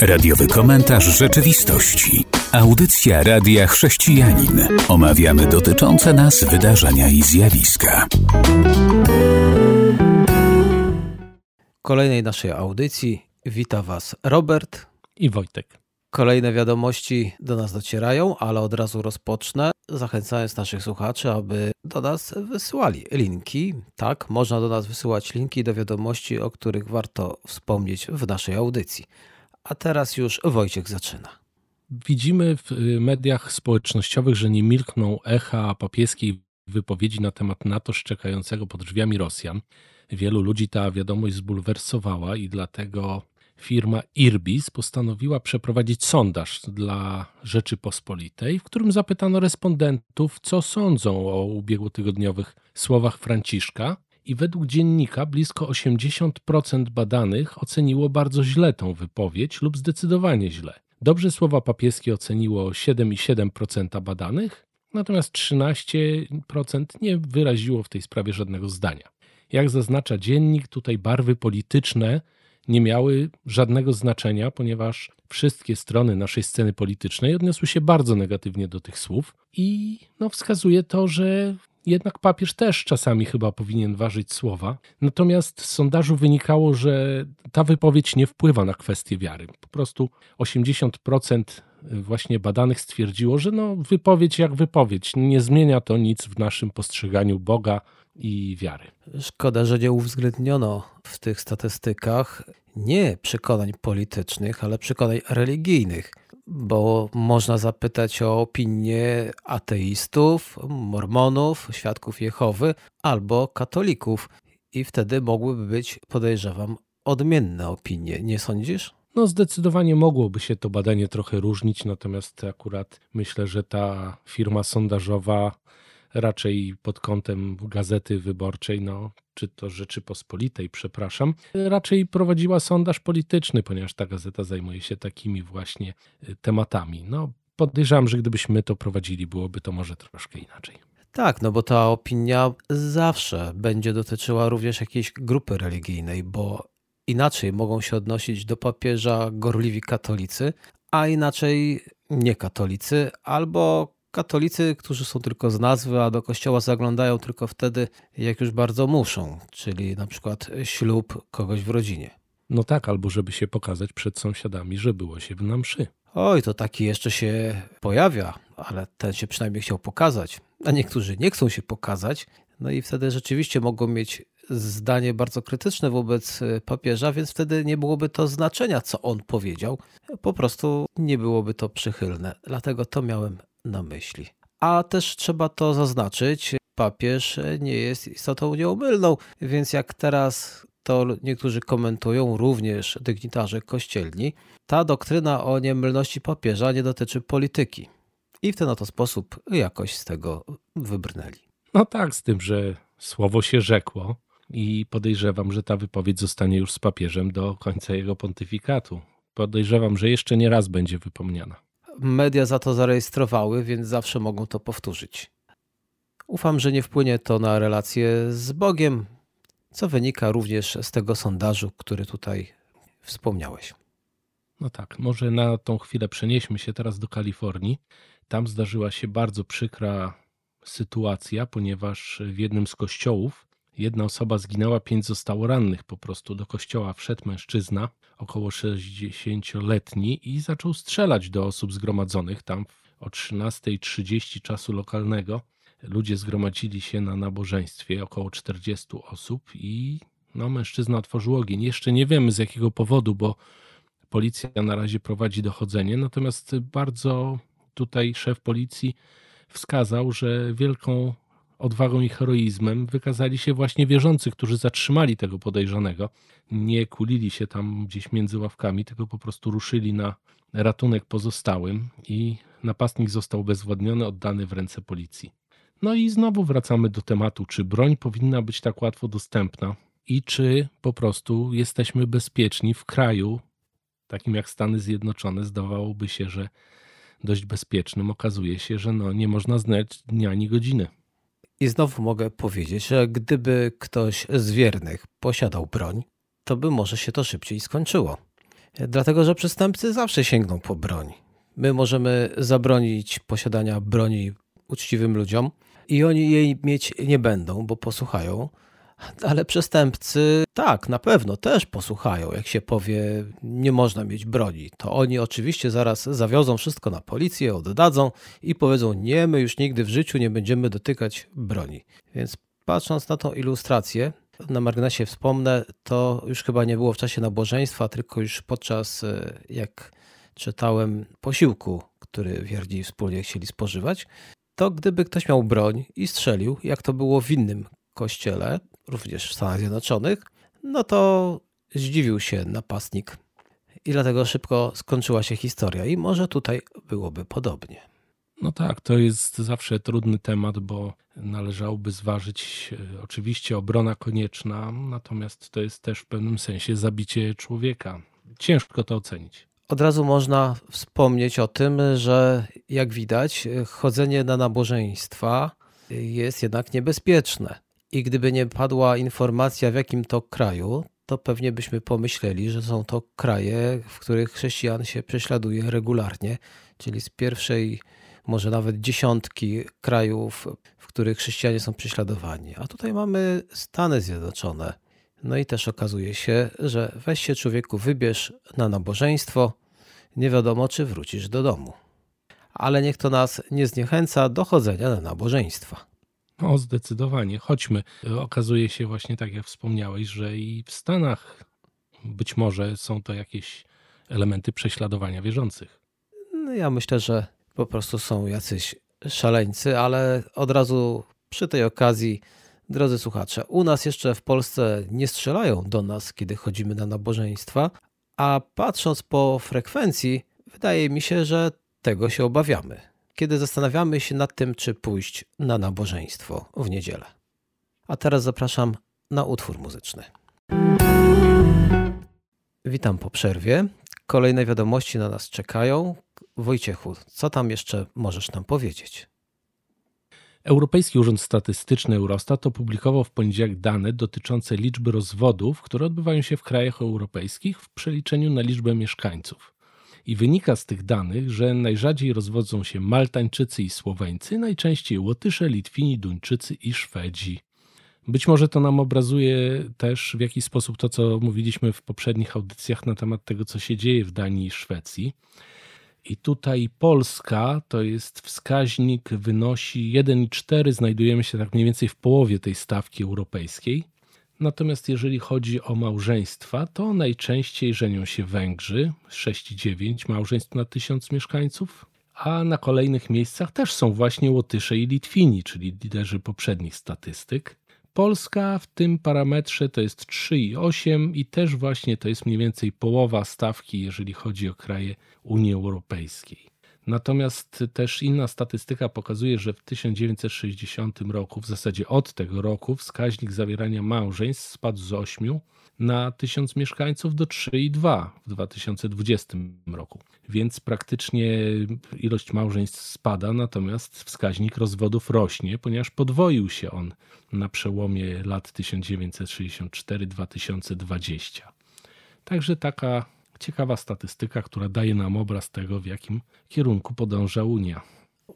Radiowy komentarz rzeczywistości. Audycja Radia Chrześcijanin. Omawiamy dotyczące nas wydarzenia i zjawiska. W kolejnej naszej audycji wita Was Robert i Wojtek. Kolejne wiadomości do nas docierają, ale od razu rozpocznę, zachęcając naszych słuchaczy, aby do nas wysyłali linki. Tak, można do nas wysyłać linki do wiadomości, o których warto wspomnieć w naszej audycji. A teraz już Wojciech zaczyna. Widzimy w y, mediach społecznościowych, że nie milkną echa papieskiej wypowiedzi na temat NATO szczekającego pod drzwiami Rosjan. Wielu ludzi ta wiadomość zbulwersowała i dlatego firma Irbis postanowiła przeprowadzić sondaż dla Rzeczypospolitej, w którym zapytano respondentów, co sądzą o ubiegłotygodniowych słowach Franciszka. I według dziennika blisko 80% badanych oceniło bardzo źle tą wypowiedź lub zdecydowanie źle. Dobrze słowa papieskie oceniło 7,7% badanych, natomiast 13% nie wyraziło w tej sprawie żadnego zdania. Jak zaznacza dziennik, tutaj barwy polityczne nie miały żadnego znaczenia, ponieważ wszystkie strony naszej sceny politycznej odniosły się bardzo negatywnie do tych słów i no, wskazuje to, że jednak papież też czasami chyba powinien ważyć słowa. Natomiast z sondażu wynikało, że ta wypowiedź nie wpływa na kwestię wiary. Po prostu 80% właśnie badanych stwierdziło, że no, wypowiedź jak wypowiedź, nie zmienia to nic w naszym postrzeganiu Boga i wiary. Szkoda, że nie uwzględniono w tych statystykach nie przekonań politycznych, ale przekonań religijnych, bo można zapytać o opinię ateistów, mormonów, świadków Jehowy albo katolików i wtedy mogłyby być, podejrzewam, odmienne opinie, nie sądzisz? No, zdecydowanie mogłoby się to badanie trochę różnić, natomiast akurat myślę, że ta firma sondażowa raczej pod kątem gazety wyborczej, no, czy to Rzeczypospolitej, przepraszam, raczej prowadziła sondaż polityczny, ponieważ ta gazeta zajmuje się takimi właśnie y, tematami. No, podejrzewam, że gdybyśmy to prowadzili, byłoby to może troszkę inaczej. Tak, no bo ta opinia zawsze będzie dotyczyła również jakiejś grupy religijnej, bo inaczej mogą się odnosić do papieża gorliwi katolicy, a inaczej niekatolicy albo katolicy, którzy są tylko z nazwy, a do kościoła zaglądają tylko wtedy, jak już bardzo muszą, czyli na przykład ślub kogoś w rodzinie. No tak, albo żeby się pokazać przed sąsiadami, że było się na mszy. Oj, to taki jeszcze się pojawia, ale ten się przynajmniej chciał pokazać. A niektórzy nie chcą się pokazać, no i wtedy rzeczywiście mogą mieć zdanie bardzo krytyczne wobec papieża, więc wtedy nie byłoby to znaczenia, co on powiedział. Po prostu nie byłoby to przychylne. Dlatego to miałem na myśli. A też trzeba to zaznaczyć, papież nie jest istotą nieomylną, więc jak teraz to niektórzy komentują, również dygnitarze kościelni, ta doktryna o niemylności papieża nie dotyczy polityki. I w ten oto sposób jakoś z tego wybrnęli. No tak, z tym, że słowo się rzekło i podejrzewam, że ta wypowiedź zostanie już z papieżem do końca jego pontyfikatu. Podejrzewam, że jeszcze nie raz będzie wypomniana media za to zarejestrowały, więc zawsze mogą to powtórzyć. Ufam, że nie wpłynie to na relacje z Bogiem, co wynika również z tego sondażu, który tutaj wspomniałeś. No tak, może na tą chwilę przenieśmy się teraz do Kalifornii. Tam zdarzyła się bardzo przykra sytuacja, ponieważ w jednym z kościołów Jedna osoba zginęła, pięć zostało rannych. Po prostu do kościoła wszedł mężczyzna, około 60-letni, i zaczął strzelać do osób zgromadzonych tam o 13.30 czasu lokalnego. Ludzie zgromadzili się na nabożeństwie, około 40 osób, i no, mężczyzna otworzył ogień. Jeszcze nie wiemy z jakiego powodu, bo policja na razie prowadzi dochodzenie. Natomiast bardzo tutaj szef policji wskazał, że wielką odwagą i heroizmem wykazali się właśnie wierzący, którzy zatrzymali tego podejrzanego. Nie kulili się tam gdzieś między ławkami, tylko po prostu ruszyli na ratunek pozostałym i napastnik został bezwładniony, oddany w ręce policji. No i znowu wracamy do tematu, czy broń powinna być tak łatwo dostępna i czy po prostu jesteśmy bezpieczni w kraju, takim jak Stany Zjednoczone, zdawałoby się, że dość bezpiecznym. Okazuje się, że no, nie można znać dnia ani godziny. I znowu mogę powiedzieć, że gdyby ktoś z wiernych posiadał broń, to by może się to szybciej skończyło. Dlatego, że przestępcy zawsze sięgną po broń. My możemy zabronić posiadania broni uczciwym ludziom i oni jej mieć nie będą, bo posłuchają. Ale przestępcy, tak, na pewno też posłuchają, jak się powie, nie można mieć broni. To oni oczywiście zaraz zawiozą wszystko na policję, oddadzą i powiedzą: Nie, my już nigdy w życiu nie będziemy dotykać broni. Więc patrząc na tą ilustrację, na marginesie wspomnę, to już chyba nie było w czasie nabożeństwa, tylko już podczas, e, jak czytałem, posiłku, który wierni wspólnie chcieli spożywać. To gdyby ktoś miał broń i strzelił, jak to było w innym kościele, również w Stanach Zjednoczonych, no to zdziwił się napastnik i dlatego szybko skończyła się historia. I może tutaj byłoby podobnie. No tak, to jest zawsze trudny temat, bo należałoby zważyć e, oczywiście obrona konieczna, natomiast to jest też w pewnym sensie zabicie człowieka. Ciężko to ocenić. Od razu można wspomnieć o tym, że jak widać, chodzenie na nabożeństwa jest jednak niebezpieczne. I gdyby nie padła informacja, w jakim to kraju, to pewnie byśmy pomyśleli, że są to kraje, w których chrześcijan się prześladuje regularnie, czyli z pierwszej, może nawet dziesiątki krajów, w których chrześcijanie są prześladowani. A tutaj mamy Stany Zjednoczone. No i też okazuje się, że weź się człowieku, wybierz na nabożeństwo, nie wiadomo, czy wrócisz do domu. Ale niech to nas nie zniechęca do chodzenia na nabożeństwa. O, zdecydowanie. Chodźmy. Okazuje się właśnie, tak jak wspomniałeś, że i w Stanach być może są to jakieś elementy prześladowania wierzących. No ja myślę, że po prostu są jacyś szaleńcy, ale od razu przy tej okazji, drodzy słuchacze, u nas jeszcze w Polsce nie strzelają do nas, kiedy chodzimy na nabożeństwa, a patrząc po frekwencji, wydaje mi się, że tego się obawiamy kiedy zastanawiamy się nad tym, czy pójść na nabożeństwo w niedzielę. A teraz zapraszam na utwór muzyczny. Witam po przerwie. Kolejne wiadomości na nas czekają. Wojciechu, co tam jeszcze możesz nam powiedzieć? Europejski Urząd Statystyczny Eurostat opublikował w poniedziałek dane dotyczące liczby rozwodów, które odbywają się w krajach europejskich w przeliczeniu na liczbę mieszkańców. I wynika z tych danych, że najrzadziej rozwodzą się Maltańczycy i Słoweńcy, najczęściej Łotysze, Litwini, Duńczycy i Szwedzi. Być może to nam obrazuje też w jakiś sposób to, co mówiliśmy w poprzednich audycjach na temat tego, co się dzieje w Danii i Szwecji. I tutaj Polska to jest wskaźnik, wynosi 1,4, znajdujemy się tak mniej więcej w połowie tej stawki europejskiej. Natomiast jeżeli chodzi o małżeństwa, to najczęściej żenią się Węgrzy 6,9 małżeństw na tysiąc mieszkańców, a na kolejnych miejscach też są właśnie Łotysze i Litwini, czyli liderzy poprzednich statystyk. Polska w tym parametrze to jest 3,8 i też właśnie to jest mniej więcej połowa stawki, jeżeli chodzi o kraje Unii Europejskiej. Natomiast też inna statystyka pokazuje, że w 1960 roku, w zasadzie od tego roku, wskaźnik zawierania małżeństw spadł z 8 na 1000 mieszkańców do 3,2 w 2020 roku. Więc praktycznie ilość małżeństw spada, natomiast wskaźnik rozwodów rośnie, ponieważ podwoił się on na przełomie lat 1964-2020. Także taka ciekawa statystyka, która daje nam obraz tego, w jakim kierunku podąża Unia.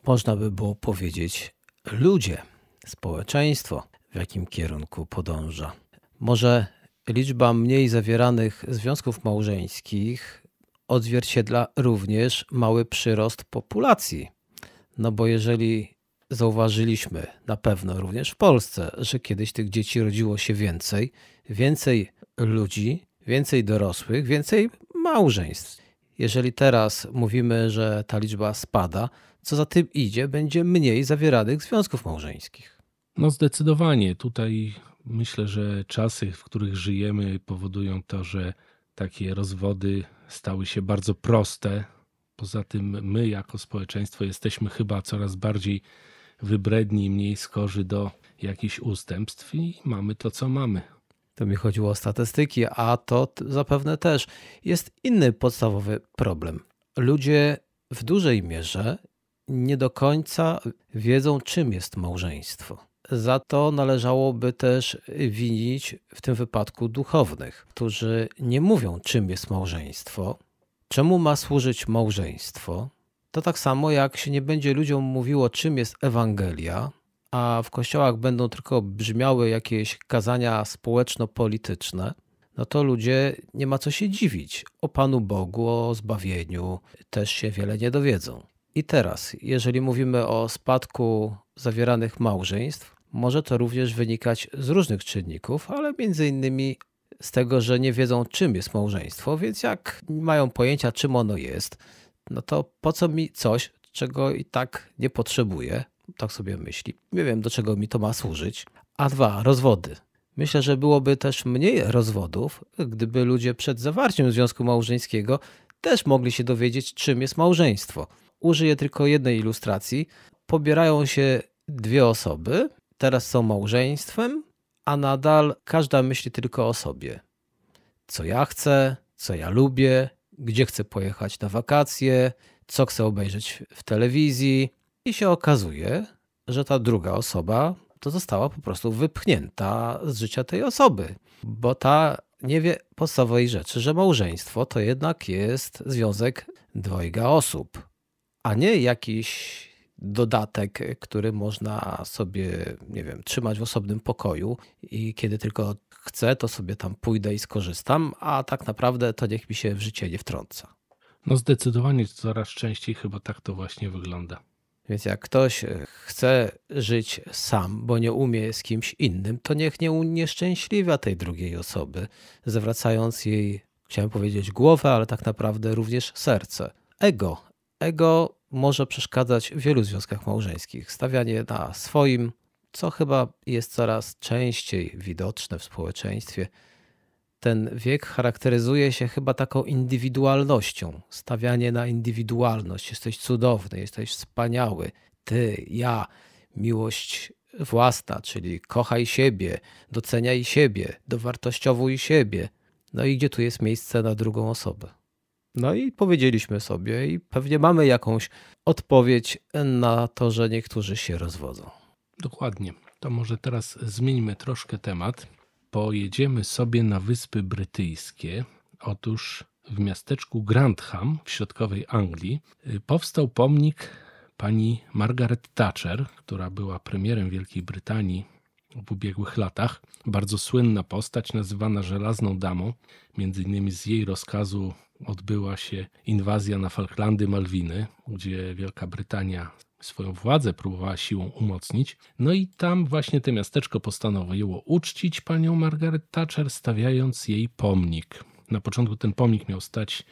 Można by było powiedzieć, ludzie, społeczeństwo, w jakim kierunku podąża. Może liczba mniej zawieranych związków małżeńskich odzwierciedla również mały przyrost populacji. No bo jeżeli zauważyliśmy na pewno również w Polsce, że kiedyś tych dzieci rodziło się więcej, więcej ludzi, więcej dorosłych, więcej małżeństw. Jeżeli teraz mówimy, że ta liczba spada, co za tym idzie, będzie mniej zawieranych związków małżeńskich. No zdecydowanie. Tutaj myślę, że czasy, w których żyjemy, powodują to, że takie rozwody stały się bardzo proste. Poza tym my jako społeczeństwo jesteśmy chyba coraz bardziej wybredni, mniej skorzy do jakichś ustępstw i mamy to, co mamy. To mi chodziło o statystyki, a to zapewne też jest inny podstawowy problem. Ludzie w dużej mierze nie do końca wiedzą, czym jest małżeństwo. za to należałoby też winić w tym wypadku duchownych, którzy nie mówią, czym jest małżeństwo, czemu ma służyć małżeństwo. To tak samo jak się nie będzie ludziom mówiło, czym jest Ewangelia, a w kościołach będą tylko brzmiały jakieś kazania społeczno-polityczne, no to ludzie nie ma co się dziwić. O Panu Bogu, o zbawieniu też się wiele nie dowiedzą. I teraz, jeżeli mówimy o spadku zawieranych małżeństw, może to również wynikać z różnych czynników, ale między innymi z tego, że nie wiedzą, czym jest małżeństwo, więc jak mają pojęcia, czym ono jest, no to po co mi coś, czego i tak nie potrzebuję? Tak sobie myśli. Nie wiem, do czego mi to ma służyć. A dwa, rozwody. Myślę, że byłoby też mniej rozwodów, gdyby ludzie przed zawarciem związku małżeńskiego też mogli się dowiedzieć, czym jest małżeństwo. Użyję tylko jednej ilustracji. Pobierają się dwie osoby, teraz są małżeństwem, a nadal każda myśli tylko o sobie. Co ja chcę, co ja lubię, gdzie chcę pojechać na wakacje, co chcę obejrzeć w telewizji. I się okazuje, że ta druga osoba to została po prostu wypchnięta z życia tej osoby, bo ta nie wie podstawowej rzeczy, że małżeństwo to jednak jest związek dwojga osób, a nie jakiś dodatek, który można sobie, nie wiem, trzymać w osobnym pokoju i kiedy tylko chcę, to sobie tam pójdę i skorzystam, a tak naprawdę to niech mi się w życie nie wtrąca. No zdecydowanie coraz częściej chyba tak to właśnie wygląda. Więc jak ktoś chce żyć sam, bo nie umie z kimś innym, to niech nie unieszczęśliwia tej drugiej osoby, zawracając jej, chciałem powiedzieć, głowę, ale tak naprawdę również serce. Ego. Ego może przeszkadzać w wielu związkach małżeńskich. Stawianie na swoim, co chyba jest coraz częściej widoczne w społeczeństwie. Ten wiek charakteryzuje się chyba taką indywidualnością. Stawianie na indywidualność. Jesteś cudowny, jesteś wspaniały. Ty, ja, miłość własna, czyli kochaj siebie, doceniaj siebie, dowartościowuj siebie. No i gdzie tu jest miejsce na drugą osobę? No i powiedzieliśmy sobie, i pewnie mamy jakąś odpowiedź na to, że niektórzy się rozwodzą. Dokładnie. To może teraz zmieńmy troszkę temat. Pojedziemy sobie na Wyspy Brytyjskie. Otóż w miasteczku Grantham w środkowej Anglii y, powstał pomnik pani Margaret Thatcher, która była premierem Wielkiej Brytanii w ubiegłych latach. Bardzo słynna postać, nazywana Żelazną Damą. Między innymi z jej rozkazu odbyła się inwazja na Falklandy Malwiny, gdzie Wielka Brytania swoją władzę próbowała siłą umocnić. No i tam właśnie to miasteczko postanowiło uczcić panią Margaret Thatcher, stawiając jej pomnik. Na początku ten pomnik miał stać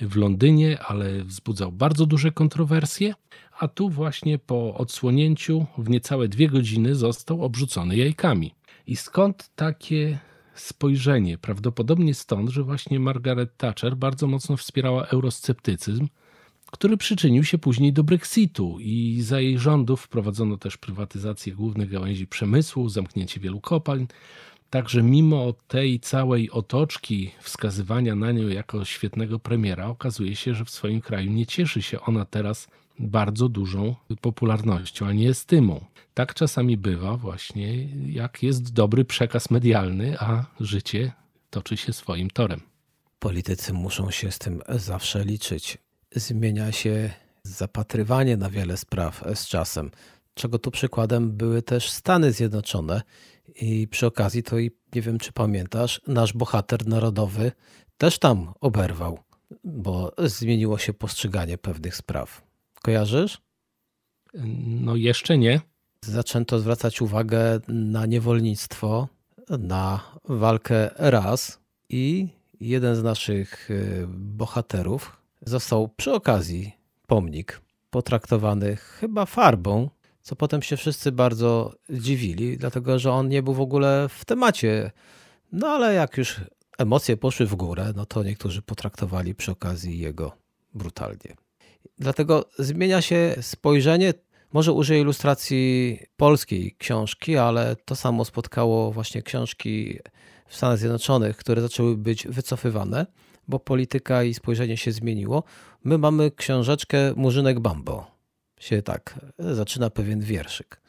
w Londynie, ale wzbudzał bardzo duże kontrowersje, a tu właśnie po odsłonięciu w niecałe dwie godziny został obrzucony jajkami. I skąd takie spojrzenie? Prawdopodobnie stąd, że właśnie Margaret Thatcher bardzo mocno wspierała eurosceptycyzm, który przyczynił się później do Brexitu i za jej rządów wprowadzono też prywatyzację głównych gałęzi przemysłu, zamknięcie wielu kopalń. Także mimo tej całej otoczki wskazywania na nią jako świetnego premiera, okazuje się, że w swoim kraju nie cieszy się ona teraz bardzo dużą popularnością, a nie estymą. Tak czasami bywa właśnie, jak jest dobry przekaz medialny, a życie toczy się swoim torem. Politycy muszą się z tym zawsze liczyć. Zmienia się zapatrywanie na wiele spraw z czasem, czego tu przykładem były też Stany Zjednoczone. I przy okazji to i nie wiem, czy pamiętasz, nasz bohater narodowy też tam oberwał, bo zmieniło się postrzeganie pewnych spraw. Kojarzysz? No jeszcze nie. Zaczęto zwracać uwagę na niewolnictwo, na walkę ras i jeden z naszych y, bohaterów został przy okazji pomnik potraktowany chyba farbą, co potem się wszyscy bardzo dziwili, dlatego że on nie był w ogóle w temacie. No ale jak już emocje poszły w górę, no to niektórzy potraktowali przy okazji jego brutalnie. Dlatego zmienia się spojrzenie. Może użyję ilustracji polskiej książki, ale to samo spotkało właśnie książki w Stanach Zjednoczonych, które zaczęły być wycofywane, bo polityka i spojrzenie się zmieniło. My mamy książeczkę Murzynek Bambo. Się tak zaczyna pewien wierszyk.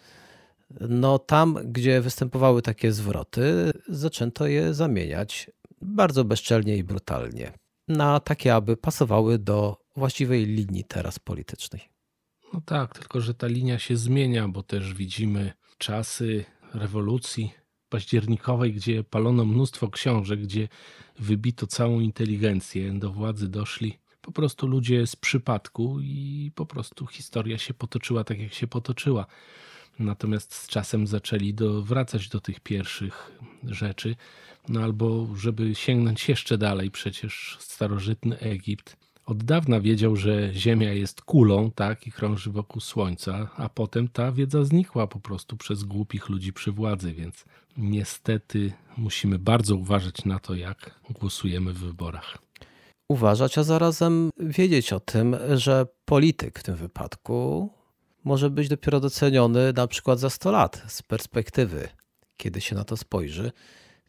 no tam, gdzie występowały takie zwroty, zaczęto je zamieniać bardzo bezczelnie i brutalnie na takie, aby pasowały do właściwej linii teraz politycznej. No tak, tylko że ta linia się zmienia, bo też widzimy czasy rewolucji październikowej, gdzie palono mnóstwo książek, gdzie wybito całą inteligencję, do władzy doszli po prostu ludzie z przypadku i po prostu historia się potoczyła tak, jak się potoczyła. Natomiast z czasem zaczęli do, wracać do tych pierwszych rzeczy, no albo żeby sięgnąć jeszcze dalej, przecież starożytny Egipt od dawna wiedział, że Ziemia jest kulą, tak, i krąży wokół Słońca, a potem ta wiedza znikła po prostu przez głupich ludzi przy władzy, więc niestety musimy bardzo uważać na to, jak głosujemy w wyborach. Uważać, a zarazem wiedzieć o tym, że polityk w tym wypadku może być dopiero doceniony na przykład za 100 lat z perspektywy, kiedy się na to spojrzy,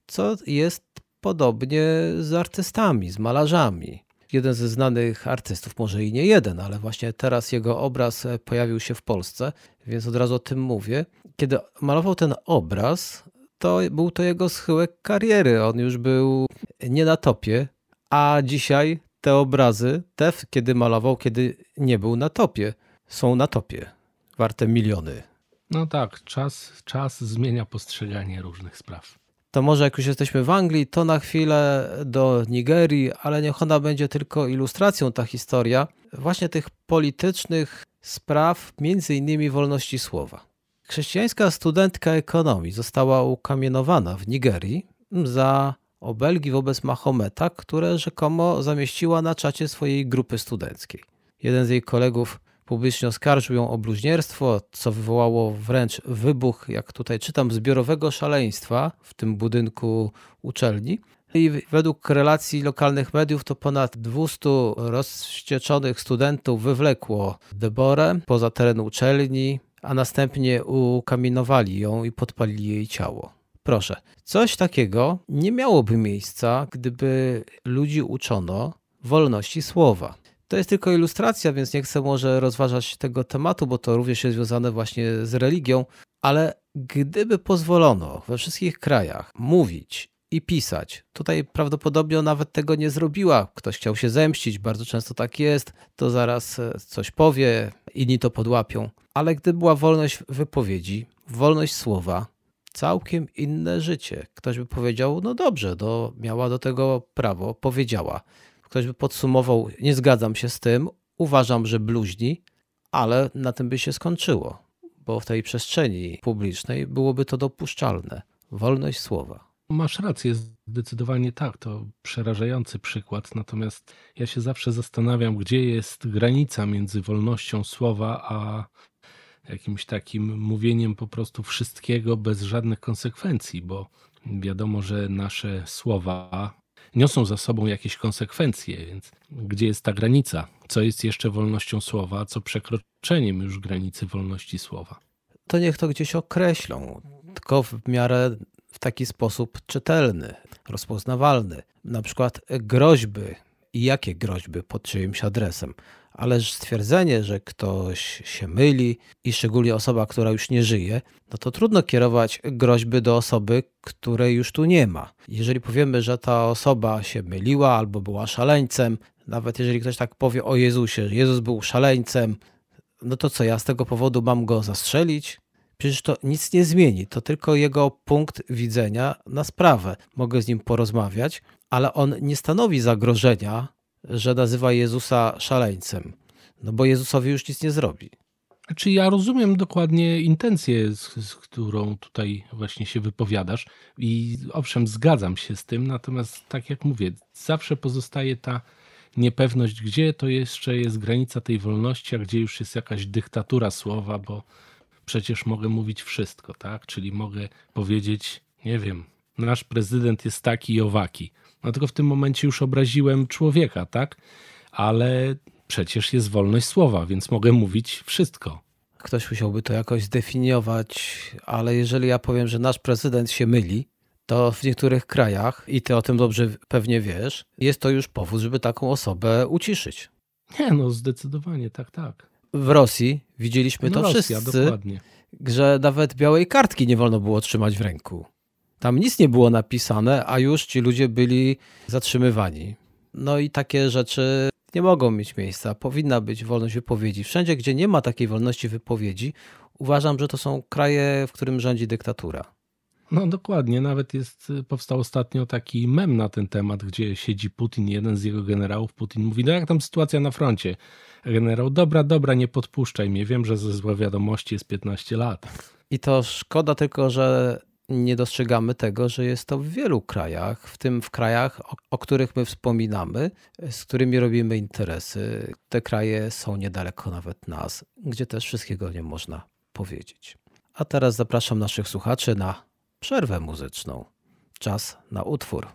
co jest podobnie z artystami, z malarzami jeden ze znanych artystów, może i nie jeden, ale właśnie teraz jego obraz e, pojawił się w Polsce, więc od razu o tym mówię. Kiedy malował ten obraz, to był to jego schyłek kariery. On już był nie na topie, a dzisiaj te obrazy, te kiedy malował, kiedy nie był na topie, są na topie, warte miliony. No tak, czas, czas zmienia postrzeganie różnych spraw to może jak już jesteśmy w Anglii, to na chwilę do Nigerii, ale niech ona będzie tylko ilustracją ta historia właśnie tych politycznych spraw, między innymi wolności słowa. Chrześcijańska studentka ekonomii została ukamienowana w Nigerii za obelgi wobec Mahometa, które rzekomo zamieściła na czacie swojej grupy studenckiej. Jeden z jej kolegów publicznie oskarżył ją o bluźnierstwo, co wywołało wręcz wybuch, jak tutaj czytam, zbiorowego szaleństwa w tym budynku uczelni. I według relacji lokalnych mediów to ponad 200 rozścieczonych studentów wywlekło Deborę poza teren uczelni, a następnie ukamienowali ją i podpalili jej ciało. Proszę, coś takiego nie miałoby miejsca, gdyby ludzi uczono wolności słowa. To jest tylko ilustracja, więc nie chcę może rozważać tego tematu, bo to również jest związane właśnie z religią, ale gdyby pozwolono we wszystkich krajach mówić i pisać. Tutaj prawdopodobnie nawet tego nie zrobiła. Ktoś chciał się zemścić, bardzo często tak jest, to zaraz e, coś powie, inni to podłapią. Ale gdy była wolność wypowiedzi, wolność słowa, całkiem inne życie. Ktoś by powiedział, no dobrze, do, miała do tego prawo, powiedziała ktoś by podsumował, nie zgadzam się z tym, uważam, że bluźni, ale na tym by się skończyło, bo w tej przestrzeni publicznej byłoby to dopuszczalne. Wolność słowa. Masz rację, zdecydowanie tak, to przerażający przykład. Natomiast ja się zawsze zastanawiam, gdzie jest granica między wolnością słowa a jakimś takim mówieniem po prostu wszystkiego bez żadnych konsekwencji, bo wiadomo, że nasze słowa niosą za sobą jakieś konsekwencje, więc gdzie jest ta granica? Co jest jeszcze wolnością słowa, a co przekroczeniem już granicy wolności słowa? To niech to gdzieś określą, tylko w miarę w taki sposób czytelny, rozpoznawalny. Na przykład groźby i jakie groźby pod czyimś adresem ale stwierdzenie, że ktoś się myli i szczególnie osoba, która już nie żyje, no to trudno kierować groźby do osoby, której już tu nie ma. Jeżeli powiemy, że ta osoba się myliła albo była szaleńcem, nawet jeżeli ktoś tak powie o Jezusie, że Jezus był szaleńcem, no to co, ja z tego powodu mam go zastrzelić? Przecież to nic nie zmieni, to tylko jego punkt widzenia na sprawę. Mogę z nim porozmawiać, ale on nie stanowi zagrożenia że nazywa Jezusa szaleńcem, no bo Jezusowi już nic nie zrobi. Znaczy ja rozumiem dokładnie intencję, z, z, którą tutaj właśnie się wypowiadasz i owszem zgadzam się z tym, natomiast tak jak mówię, zawsze pozostaje ta niepewność, gdzie to jeszcze jest granica tej wolności, a gdzie już jest jakaś dyktatura słowa, bo przecież mogę mówić wszystko, tak? Czyli mogę powiedzieć, nie wiem, nasz prezydent jest taki i owaki. No tylko w tym momencie już obraziłem człowieka, tak? Ale przecież jest wolność słowa, więc mogę mówić wszystko. Ktoś musiałby to jakoś zdefiniować, ale jeżeli ja powiem, że nasz prezydent się myli, to w niektórych krajach, i ty o tym dobrze pewnie wiesz, jest to już powód, żeby taką osobę uciszyć. Nie, no zdecydowanie, tak, tak. W Rosji widzieliśmy no to Rosja, wszyscy. Dokładnie. że nawet białej kartki nie wolno było trzymać w ręku. Tam nic nie było napisane, a już ci ludzie byli zatrzymywani. No i takie rzeczy nie mogą mieć miejsca. Powinna być wolność wypowiedzi. Wszędzie, gdzie nie ma takiej wolności wypowiedzi, uważam, że to są kraje, w którym rządzi dyktatura. No dokładnie, nawet jest, powstał ostatnio taki mem na ten temat, gdzie siedzi Putin, jeden z jego generałów, Putin mówi, no jak tam sytuacja na froncie? Generał, dobra, dobra, nie podpuszczaj mnie, wiem, że ze złe wiadomości jest 15 lat. I to szkoda tylko, że nie dostrzegamy tego, że jest to w wielu krajach, w tym w krajach, o, o, których my wspominamy, z którymi robimy interesy. Te kraje są niedaleko nawet nas, gdzie też wszystkiego nie można powiedzieć. A teraz zapraszam naszych słuchaczy na przerwę muzyczną. Czas na utwór.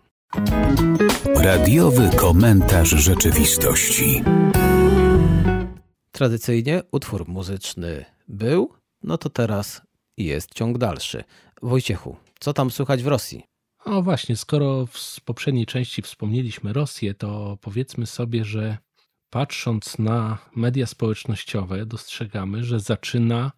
Radiowy komentarz rzeczywistości. Tradycyjnie utwór muzyczny był, no to teraz jest ciąg dalszy. Wojciechu, co tam słychać w Rosji? O właśnie, skoro w poprzedniej części wspomnieliśmy Rosję, to powiedzmy sobie, że patrząc na media społecznościowe, dostrzegamy, że zaczyna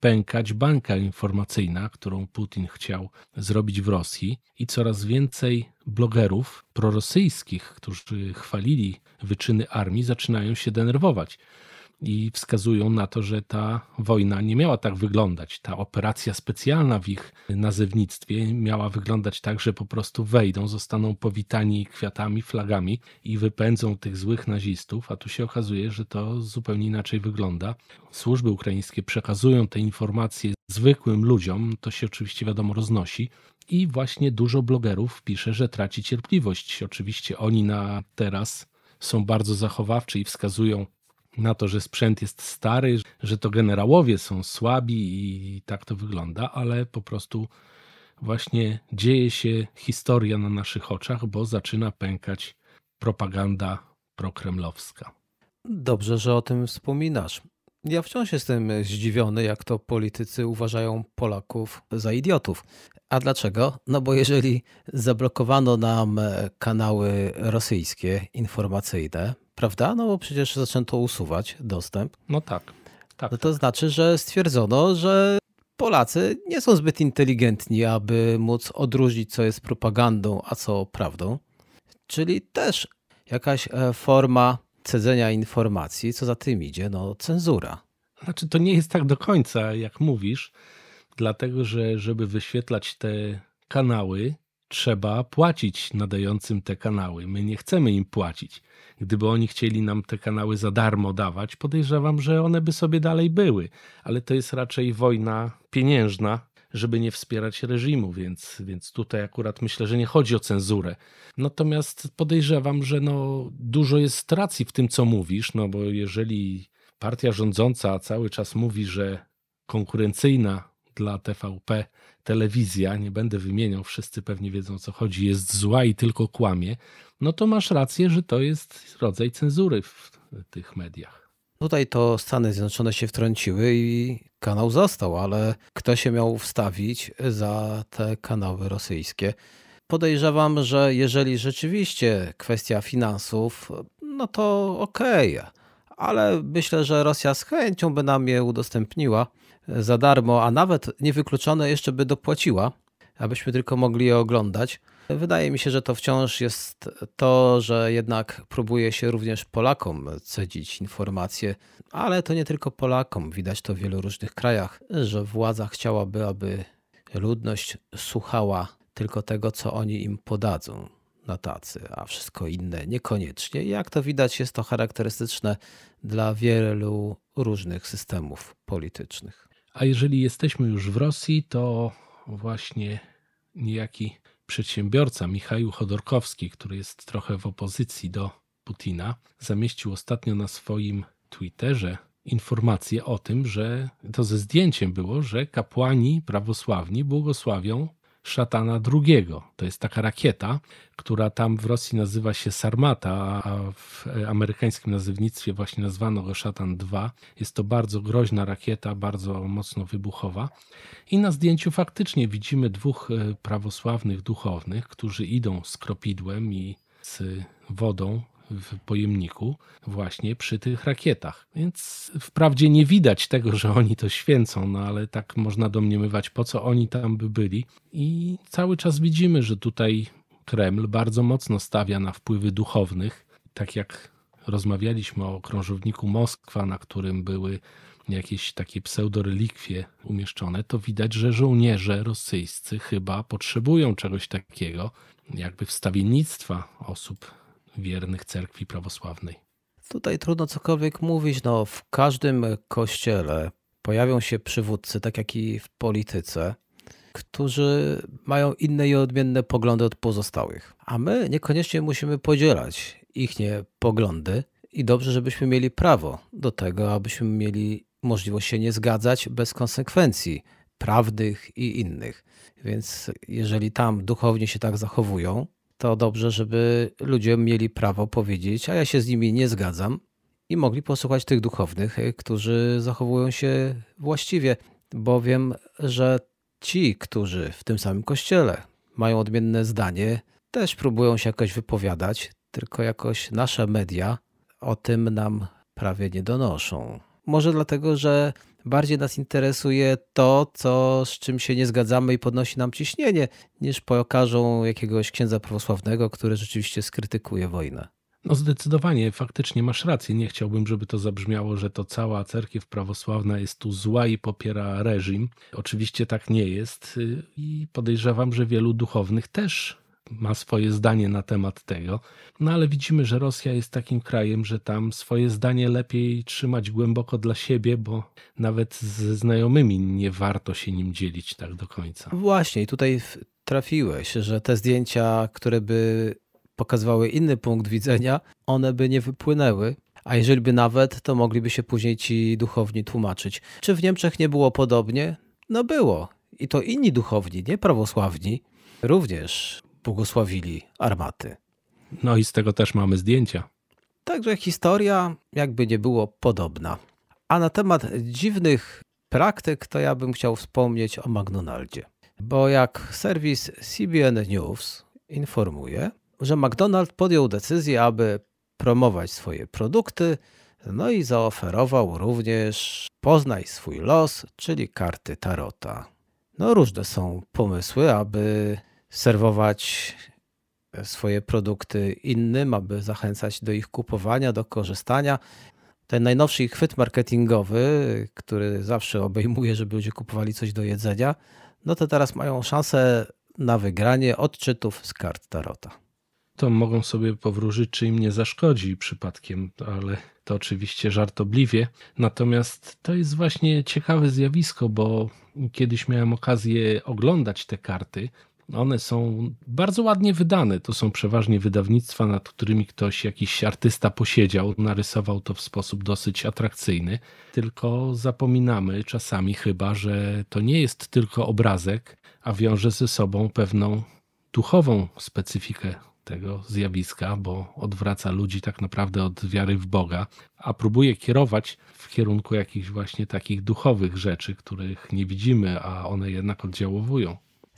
pękać bańka informacyjna, którą Putin chciał zrobić w Rosji, i coraz więcej blogerów prorosyjskich, którzy chwalili wyczyny armii, zaczynają się denerwować i wskazują na to, że ta wojna nie miała tak wyglądać. Ta operacja specjalna w ich nazewnictwie miała wyglądać tak, że po prostu wejdą, zostaną powitani kwiatami, flagami i wypędzą tych złych nazistów, a tu się okazuje, że to zupełnie inaczej wygląda. Służby ukraińskie przekazują te informacje zwykłym ludziom, to się oczywiście wiadomo roznosi. I właśnie dużo blogerów pisze, że traci cierpliwość. Oczywiście oni na teraz są bardzo zachowawczy i wskazują na to, że sprzęt jest stary, że to generałowie są słabi i tak to wygląda, ale po prostu właśnie dzieje się historia na naszych oczach, bo zaczyna pękać propaganda prokremlowska. Dobrze, że o tym wspominasz. Ja wciąż jestem zdziwiony, jak to politycy uważają Polaków za idiotów. A dlaczego? No bo jeżeli zablokowano nam kanały rosyjskie informacyjne, prawda? No bo przecież zaczęto usuwać dostęp. No tak. tak no to tak. znaczy, że stwierdzono, że Polacy nie są zbyt inteligentni, aby móc odróżnić, co jest propagandą, a co prawdą. Czyli też jakaś e, forma cedzenia informacji, co za tym idzie, no cenzura. Znaczy, to nie jest tak do końca, jak mówisz, dlatego że, żeby wyświetlać te kanały, trzeba płacić nadającym te kanały. My nie chcemy im płacić. Gdyby oni chcieli nam te kanały za darmo dawać, podejrzewam, że one by sobie dalej były, ale to jest raczej wojna pieniężna, żeby nie wspierać reżimu, więc, więc tutaj akurat myślę, że nie chodzi o cenzurę. Natomiast podejrzewam, że no, dużo jest racji w tym, co mówisz, no bo jeżeli partia rządząca cały czas mówi, że konkurencyjna dla TVP telewizja, nie będę wymieniał, wszyscy pewnie wiedzą o co chodzi, jest zła i tylko kłamie, no to masz rację, że to jest rodzaj cenzury w tych mediach. Tutaj to Stany Zjednoczone się wtrąciły i kanał został, ale kto się miał wstawić za te kanały rosyjskie? Podejrzewam, że jeżeli rzeczywiście kwestia finansów, no to okej, okay. Ale myślę, że Rosja z chęcią by nam je udostępniła za darmo, a nawet niewykluczone jeszcze by dopłaciła, abyśmy tylko mogli je oglądać. Wydaje mi się, że to wciąż jest to, że jednak próbuje się również Polakom cedzić informacje, ale to nie tylko Polakom. Widać to w wielu różnych krajach, że władza chciałaby, aby ludność słuchała tylko tego, co oni im podadzą na tacy, a wszystko inne niekoniecznie. Jak to widać, jest to charakterystyczne dla wielu różnych systemów politycznych. A jeżeli jesteśmy już w Rosji, to właśnie niejaki przedsiębiorca Michał Chodorkowski, który jest trochę w opozycji do Putina, zamieścił ostatnio na swoim Twitterze informację o tym, że to ze zdjęciem było, że kapłani prawosławni błogosławią szatana drugiego. To jest taka rakieta, która tam w Rosji nazywa się Sarmata, a w amerykańskim nazewnictwie właśnie nazwano go Szatan 2. Jest to bardzo groźna rakieta, bardzo mocno wybuchowa. I na zdjęciu faktycznie widzimy dwóch e, prawosławnych duchownych, którzy idą z kropidłem i z wodą w pojemniku właśnie przy tych rakietach. Więc wprawdzie nie widać tego, że oni to święcą, no ale tak można domniemywać, po co oni tam by byli. I cały czas widzimy, że tutaj Kreml bardzo mocno stawia na wpływy duchownych, tak jak rozmawialiśmy o krążowniku Moskwa, na którym były jakieś takie pseudorelikwie umieszczone, to widać, że żołnierze rosyjscy chyba potrzebują czegoś takiego, jakby wstawiennictwa osób wiernych cerkwi prawosławnej. Tutaj trudno cokolwiek mówić. No, w każdym kościele pojawią się przywódcy, tak jak i w polityce, którzy mają inne i odmienne poglądy od pozostałych. A my niekoniecznie musimy podzielać ich nie poglądy i dobrze, żebyśmy mieli prawo do tego, abyśmy mieli możliwość się nie zgadzać bez konsekwencji prawnych i innych. Więc jeżeli tam duchownie się tak zachowują, to dobrze, żeby ludzie mieli prawo powiedzieć, a ja się z nimi nie zgadzam i mogli posłuchać tych duchownych, którzy zachowują się właściwie, bowiem, że ci, którzy w tym samym kościele mają odmienne zdanie, też próbują się jakoś wypowiadać, tylko jakoś nasze media o tym nam prawie nie donoszą. Może dlatego, że bardziej nas interesuje to, co, z czym się nie zgadzamy i podnosi nam ciśnienie, niż pokażą jakiegoś księdza prawosławnego, który rzeczywiście skrytykuje wojnę. No zdecydowanie, faktycznie masz rację. Nie chciałbym, żeby to zabrzmiało, że to cała cerkiew prawosławna jest tu zła i popiera reżim. Oczywiście tak nie jest i podejrzewam, że wielu duchownych też ma swoje zdanie na temat tego. No ale widzimy, że Rosja jest takim krajem, że tam swoje zdanie lepiej trzymać głęboko dla siebie, bo nawet ze znajomymi nie warto się nim dzielić tak do końca. Właśnie, i tutaj trafiłeś, że te zdjęcia, które by pokazywały inny punkt widzenia, one by nie wypłynęły. A jeżeli by nawet, to mogliby się później ci duchowni tłumaczyć. Czy w Niemczech nie było podobnie? No było. I to inni duchowni, nie prawosławni, również błogosławili armaty. No i z tego też mamy zdjęcia. Także historia jakby nie było podobna. A na temat dziwnych praktyk, to ja bym chciał wspomnieć o McDonaldzie. Bo jak serwis CBN News informuje, że McDonald podjął decyzję, aby promować swoje produkty, no i zaoferował również Poznaj swój los, czyli karty Tarota. No różne są pomysły, aby serwować swoje produkty innym, aby zachęcać do ich kupowania, do korzystania. Ten najnowszy chwyt marketingowy, który zawsze obejmuje, żeby ludzie kupowali coś do jedzenia, no to teraz mają szansę na wygranie odczytów z kart Tarota. To mogą sobie powróżyć, czy im nie zaszkodzi przypadkiem, ale to oczywiście żartobliwie. Natomiast to jest właśnie ciekawe zjawisko, bo kiedyś miałem okazję oglądać te karty one są bardzo ładnie wydane. To są przeważnie wydawnictwa, nad którymi ktoś, jakiś artysta posiedział, narysował to w sposób dosyć atrakcyjny. Tylko zapominamy czasami chyba, że to nie jest tylko obrazek, a wiąże ze sobą pewną duchową specyfikę tego zjawiska, bo odwraca ludzi tak naprawdę od wiary w Boga, a próbuje kierować w kierunku jakichś właśnie takich duchowych rzeczy, których nie widzimy, a one jednak oddziałowują.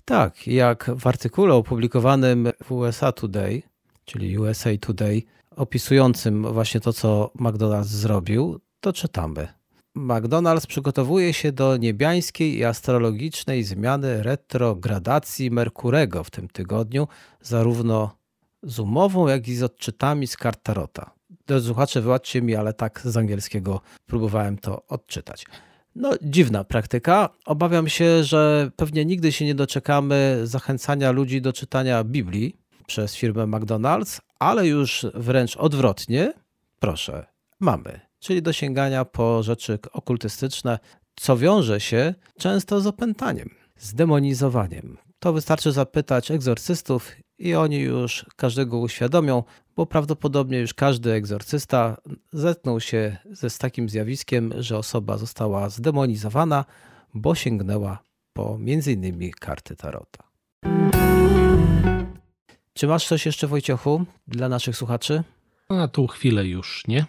Tak, jak w artykule opublikowanym w USA Today, czyli USA Today, opisującym właśnie to, co McDonald's zrobił, to czytamy. McDonald's przygotowuje się do niebiańskiej i astrologicznej zmiany retrogradacji Merkurego w tym tygodniu, zarówno z umową, jak i z odczytami z kart Tarota. Drodzy słuchacze, wybaczcie mi, ale tak z angielskiego próbowałem to odczytać. No, dziwna praktyka. Obawiam się, że pewnie nigdy się nie doczekamy zachęcania ludzi do czytania Biblii przez firmę McDonald's, ale już wręcz odwrotnie, proszę, mamy. Czyli do sięgania po rzeczy okultystyczne, co wiąże się często z opętaniem, z demonizowaniem. To wystarczy zapytać egzorcystów i oni już każdego uświadomią, bo prawdopodobnie już każdy egzorcysta zetknął się ze z takim zjawiskiem, że osoba została zdemonizowana, bo sięgnęła po m.in. karty Tarota. Czy masz coś jeszcze, Wojciechu, dla naszych słuchaczy? Na tą chwilę już nie.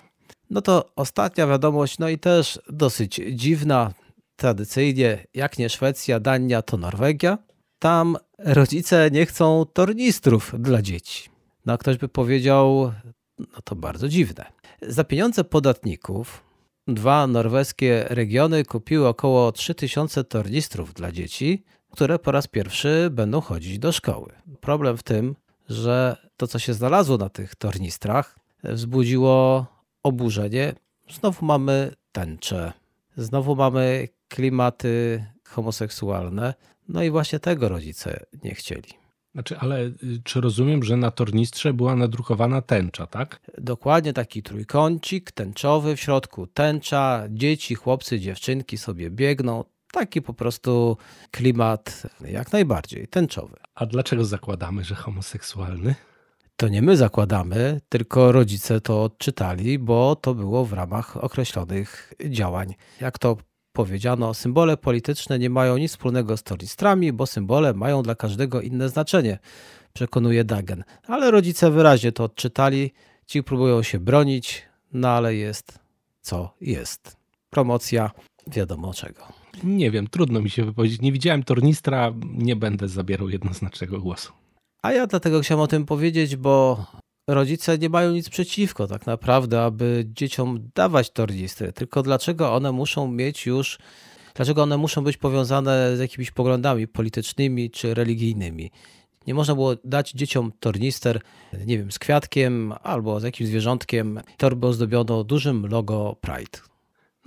No to ostatnia wiadomość, no i też dosyć dziwna. Tradycyjnie, jak nie Szwecja, Dania, to Norwegia. Tam rodzice nie chcą tornistrów dla dzieci. No a ktoś by powiedział, no to bardzo dziwne. Za pieniądze podatników dwa norweskie regiony kupiły około 3000 tornistrów dla dzieci, które po raz pierwszy będą chodzić do szkoły. Problem w tym, że to, co się znalazło na tych tornistrach, wzbudziło oburzenie. Znowu mamy tęczę, znowu mamy klimaty homoseksualne. No i właśnie tego rodzice nie chcieli. Znaczy, ale y, czy rozumiem, że na tornistrze była nadrukowana tęcza, tak? Dokładnie taki trójkącik tęczowy, w środku tęcza, dzieci, chłopcy, dziewczynki sobie biegną. Taki po prostu klimat jak najbardziej tęczowy. A dlaczego zakładamy, że homoseksualny? To nie my zakładamy, tylko rodzice to odczytali, bo to było w ramach określonych działań. Jak to powiedziano, symbole polityczne nie mają nic wspólnego z tornistrami, bo symbole mają dla każdego inne znaczenie, przekonuje Dagen. Ale rodzice wyraźnie to odczytali, ci próbują się bronić, no ale jest co jest. Promocja wiadomo czego. Nie wiem, trudno mi się wypowiedzieć. Nie widziałem tornistra, nie będę zabierał jednoznacznego głosu. A ja dlatego chciałem o tym powiedzieć, bo rodzice nie mają nic przeciwko tak naprawdę, aby dzieciom dawać tornistry. Tylko dlaczego one muszą mieć już, dlaczego one muszą być powiązane z jakimiś poglądami politycznymi czy religijnymi? Nie można było dać dzieciom tornister, nie wiem, z kwiatkiem albo z jakimś zwierzątkiem. Torby ozdobiono dużym logo Pride.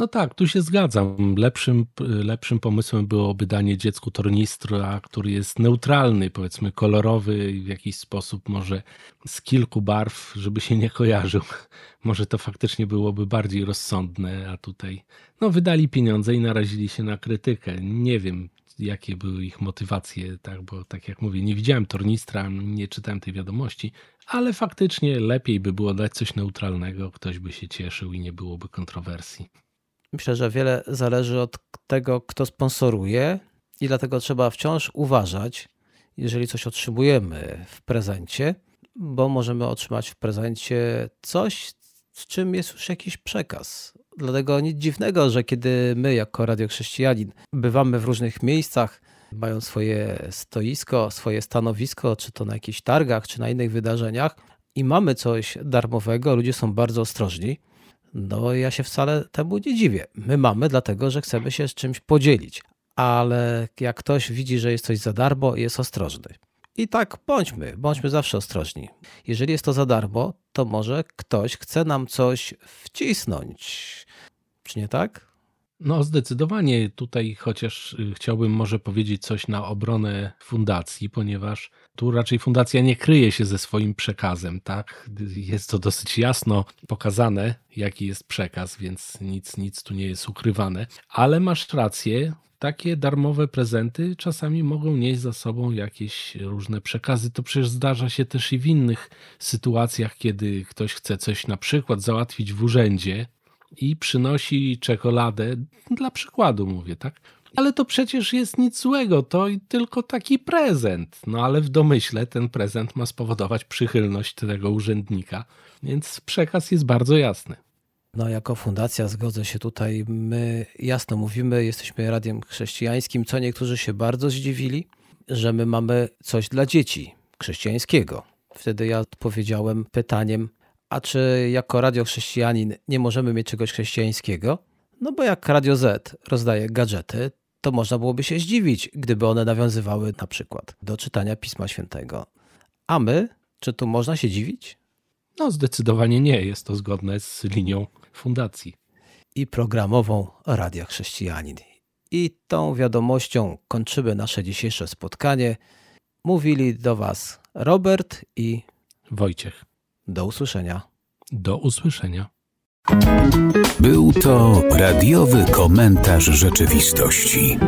No tak, tu się zgadzam. Lepszym, lepszym pomysłem byłoby danie dziecku tornistra, który jest neutralny, powiedzmy kolorowy, w jakiś sposób może z kilku barw, żeby się nie kojarzył. Może to faktycznie byłoby bardziej rozsądne, a tutaj no wydali pieniądze i narazili się na krytykę. Nie wiem, jakie były ich motywacje, tak, bo tak jak mówię, nie widziałem tornistra, nie czytałem tej wiadomości, ale faktycznie lepiej by było dać coś neutralnego, ktoś by się cieszył i nie byłoby kontrowersji. Myślę, że wiele zależy od tego, kto sponsoruje, i dlatego trzeba wciąż uważać, jeżeli coś otrzymujemy w prezencie, bo możemy otrzymać w prezencie coś, z czym jest już jakiś przekaz. Dlatego nic dziwnego, że kiedy my, jako radiochrześcijanin, bywamy w różnych miejscach, mają swoje stoisko, swoje stanowisko, czy to na jakichś targach, czy na innych wydarzeniach, i mamy coś darmowego, ludzie są bardzo ostrożni no ja się wcale temu nie dziwię. My mamy dlatego, że chcemy się z czymś podzielić. Ale jak ktoś widzi, że jest coś za darmo, jest ostrożny. I tak bądźmy, bądźmy zawsze ostrożni. Jeżeli jest to za darmo, to może ktoś chce nam coś wcisnąć. Czy nie tak? No, zdecydowanie tutaj, chociaż y, chciałbym może powiedzieć coś na obronę fundacji, ponieważ tu raczej fundacja nie kryje się ze swoim przekazem, tak? Jest to dosyć jasno pokazane, jaki jest przekaz, więc nic, nic tu nie jest ukrywane. Ale masz rację, takie darmowe prezenty czasami mogą nieść za sobą jakieś różne przekazy. To przecież zdarza się też i w innych sytuacjach, kiedy ktoś chce coś na przykład załatwić w urzędzie i przynosi czekoladę, dla przykładu mówię, tak? Ale to przecież jest nic złego, to tylko taki prezent. No ale w domyśle ten prezent ma spowodować przychylność tego urzędnika, więc przekaz jest bardzo jasny. No, jako fundacja zgodzę się tutaj. My jasno mówimy, jesteśmy radiem chrześcijańskim, co niektórzy się bardzo zdziwili, że my mamy coś dla dzieci chrześcijańskiego. Wtedy ja odpowiedziałem pytaniem, a czy jako radio chrześcijanin nie możemy mieć czegoś chrześcijańskiego? No bo jak Radio Z rozdaje gadżety, to można byłoby się zdziwić, gdyby one nawiązywały na przykład do czytania Pisma Świętego. A my, czy tu można się dziwić? No, zdecydowanie nie. Jest to zgodne z linią fundacji. I programową Radia Chrześcijanin. I tą wiadomością kończymy nasze dzisiejsze spotkanie. Mówili do Was Robert i Wojciech. Do usłyszenia. Do usłyszenia. Był to radiowy komentarz rzeczywistości.